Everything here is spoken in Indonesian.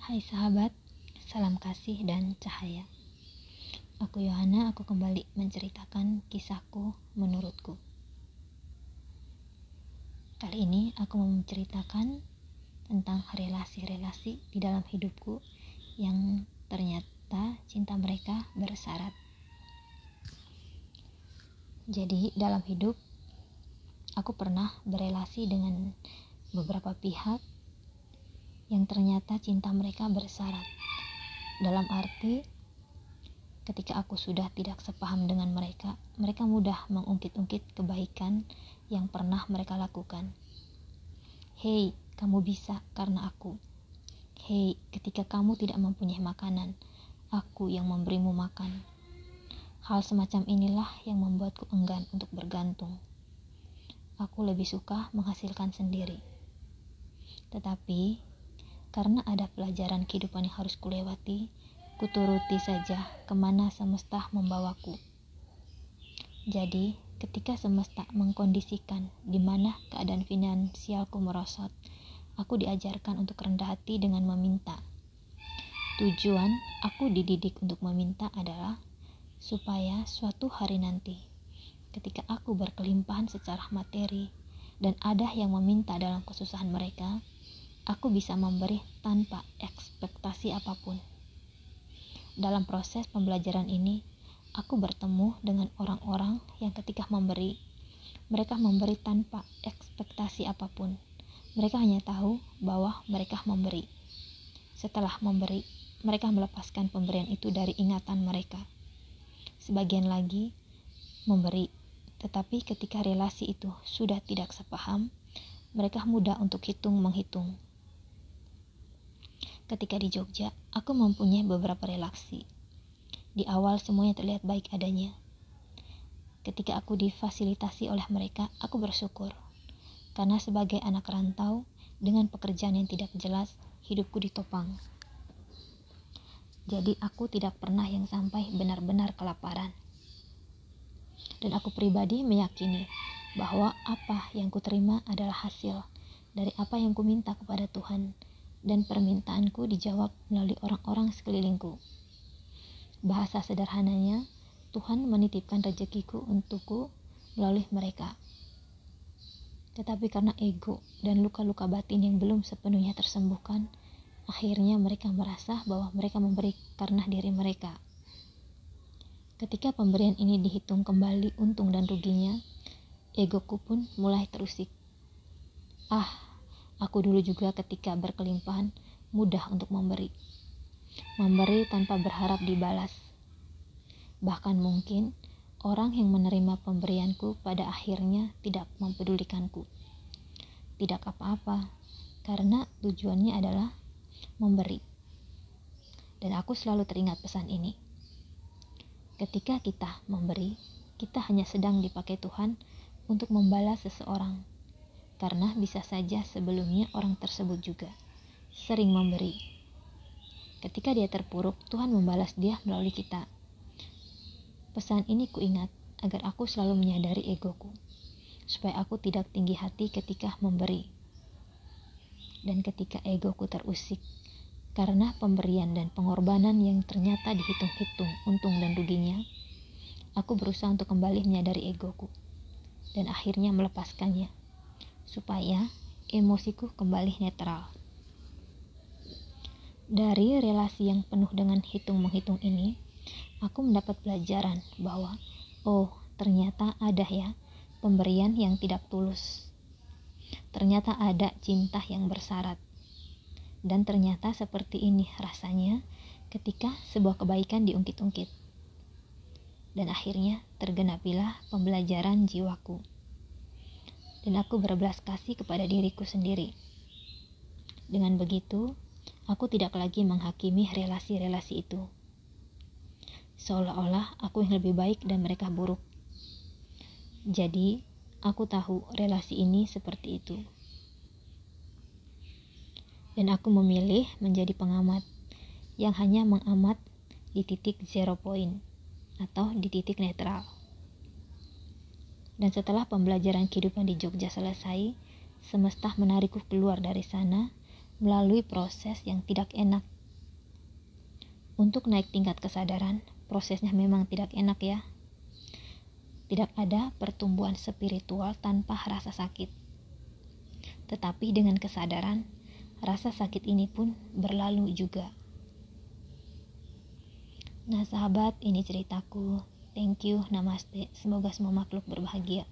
Hai sahabat, salam kasih dan cahaya. Aku Yohana, aku kembali menceritakan kisahku menurutku. Kali ini aku mau menceritakan tentang relasi-relasi di dalam hidupku yang ternyata cinta mereka bersyarat. Jadi, dalam hidup aku pernah berelasi dengan beberapa pihak yang ternyata cinta mereka bersyarat. Dalam arti, ketika aku sudah tidak sepaham dengan mereka, mereka mudah mengungkit-ungkit kebaikan yang pernah mereka lakukan. Hei, kamu bisa karena aku. Hei, ketika kamu tidak mempunyai makanan, aku yang memberimu makan. Hal semacam inilah yang membuatku enggan untuk bergantung. Aku lebih suka menghasilkan sendiri. Tetapi karena ada pelajaran kehidupan yang harus kulewati, kuturuti saja ke mana semesta membawaku. Jadi, ketika semesta mengkondisikan di mana keadaan finansialku merosot, aku diajarkan untuk rendah hati dengan meminta. Tujuan aku dididik untuk meminta adalah supaya suatu hari nanti, ketika aku berkelimpahan secara materi dan ada yang meminta dalam kesusahan mereka, aku bisa memberi tanpa ekspektasi apa pun. Dalam proses pembelajaran ini, aku bertemu dengan orang-orang yang ketika memberi, mereka memberi tanpa ekspektasi apa pun. Mereka hanya tahu bahwa mereka memberi. Setelah memberi, mereka melepaskan pemberian itu dari ingatan mereka. Sebagian lagi memberi, tetapi ketika relasi itu sudah tidak sepaham, mereka mudah untuk hitung menghitung Ketika di Jogja, aku mempunyai beberapa relasi. Di awal semuanya terlihat baik adanya. Ketika aku difasilitasi oleh mereka, aku bersyukur. Karena sebagai anak rantau, dengan pekerjaan yang tidak jelas, hidupku ditopang. Jadi aku tidak pernah yang sampai benar-benar kelaparan. Dan aku pribadi meyakini bahwa apa yang kuterima adalah hasil dari apa yang kuminta kepada Tuhan dan permintaanku dijawab melalui orang-orang sekelilingku. Bahasa sederhananya, Tuhan menitipkan rezekiku untukku melalui mereka. Tetapi karena ego dan luka-luka batin yang belum sepenuhnya tersembuhkan, akhirnya mereka merasa bahwa mereka memberi karena diri mereka. Ketika pemberian ini dihitung kembali untung dan ruginya, egoku pun mulai terusik. Ah, Aku dulu juga ketika berkelimpahan mudah untuk memberi. Memberi tanpa berharap dibalas. Bahkan mungkin orang yang menerima pemberianku pada akhirnya tidak mempedulikanku. Tidak apa-apa, karena tujuannya adalah memberi. Dan aku selalu teringat pesan ini. Ketika kita memberi, kita hanya sedang dipakai Tuhan untuk membalas seseorang karena bisa saja sebelumnya orang tersebut juga sering memberi. Ketika dia terpuruk, Tuhan membalas dia melalui kita. Pesan ini kuingat agar aku selalu menyadari egoku, supaya aku tidak tinggi hati ketika memberi. Dan ketika egoku terusik, karena pemberian dan pengorbanan yang ternyata dihitung-hitung untung dan ruginya, aku berusaha untuk kembali menyadari egoku, dan akhirnya melepaskannya supaya emosiku kembali netral. Dari relasi yang penuh dengan hitung-menghitung ini, aku mendapat pelajaran bahwa, oh, ternyata ada ya pemberian yang tidak tulus. Ternyata ada cinta yang bersyarat. Dan ternyata seperti ini rasanya ketika sebuah kebaikan diungkit-ungkit. Dan akhirnya tergenapilah pembelajaran jiwaku dan aku berbelas kasih kepada diriku sendiri. Dengan begitu, aku tidak lagi menghakimi relasi-relasi itu. Seolah-olah aku yang lebih baik dan mereka buruk. Jadi, aku tahu relasi ini seperti itu. Dan aku memilih menjadi pengamat yang hanya mengamat di titik zero point atau di titik netral. Dan setelah pembelajaran kehidupan di Jogja selesai, semesta menarikku keluar dari sana melalui proses yang tidak enak. Untuk naik tingkat kesadaran, prosesnya memang tidak enak ya. Tidak ada pertumbuhan spiritual tanpa rasa sakit. Tetapi dengan kesadaran, rasa sakit ini pun berlalu juga. Nah sahabat, ini ceritaku. Thank you, namaste. Semoga semua makhluk berbahagia.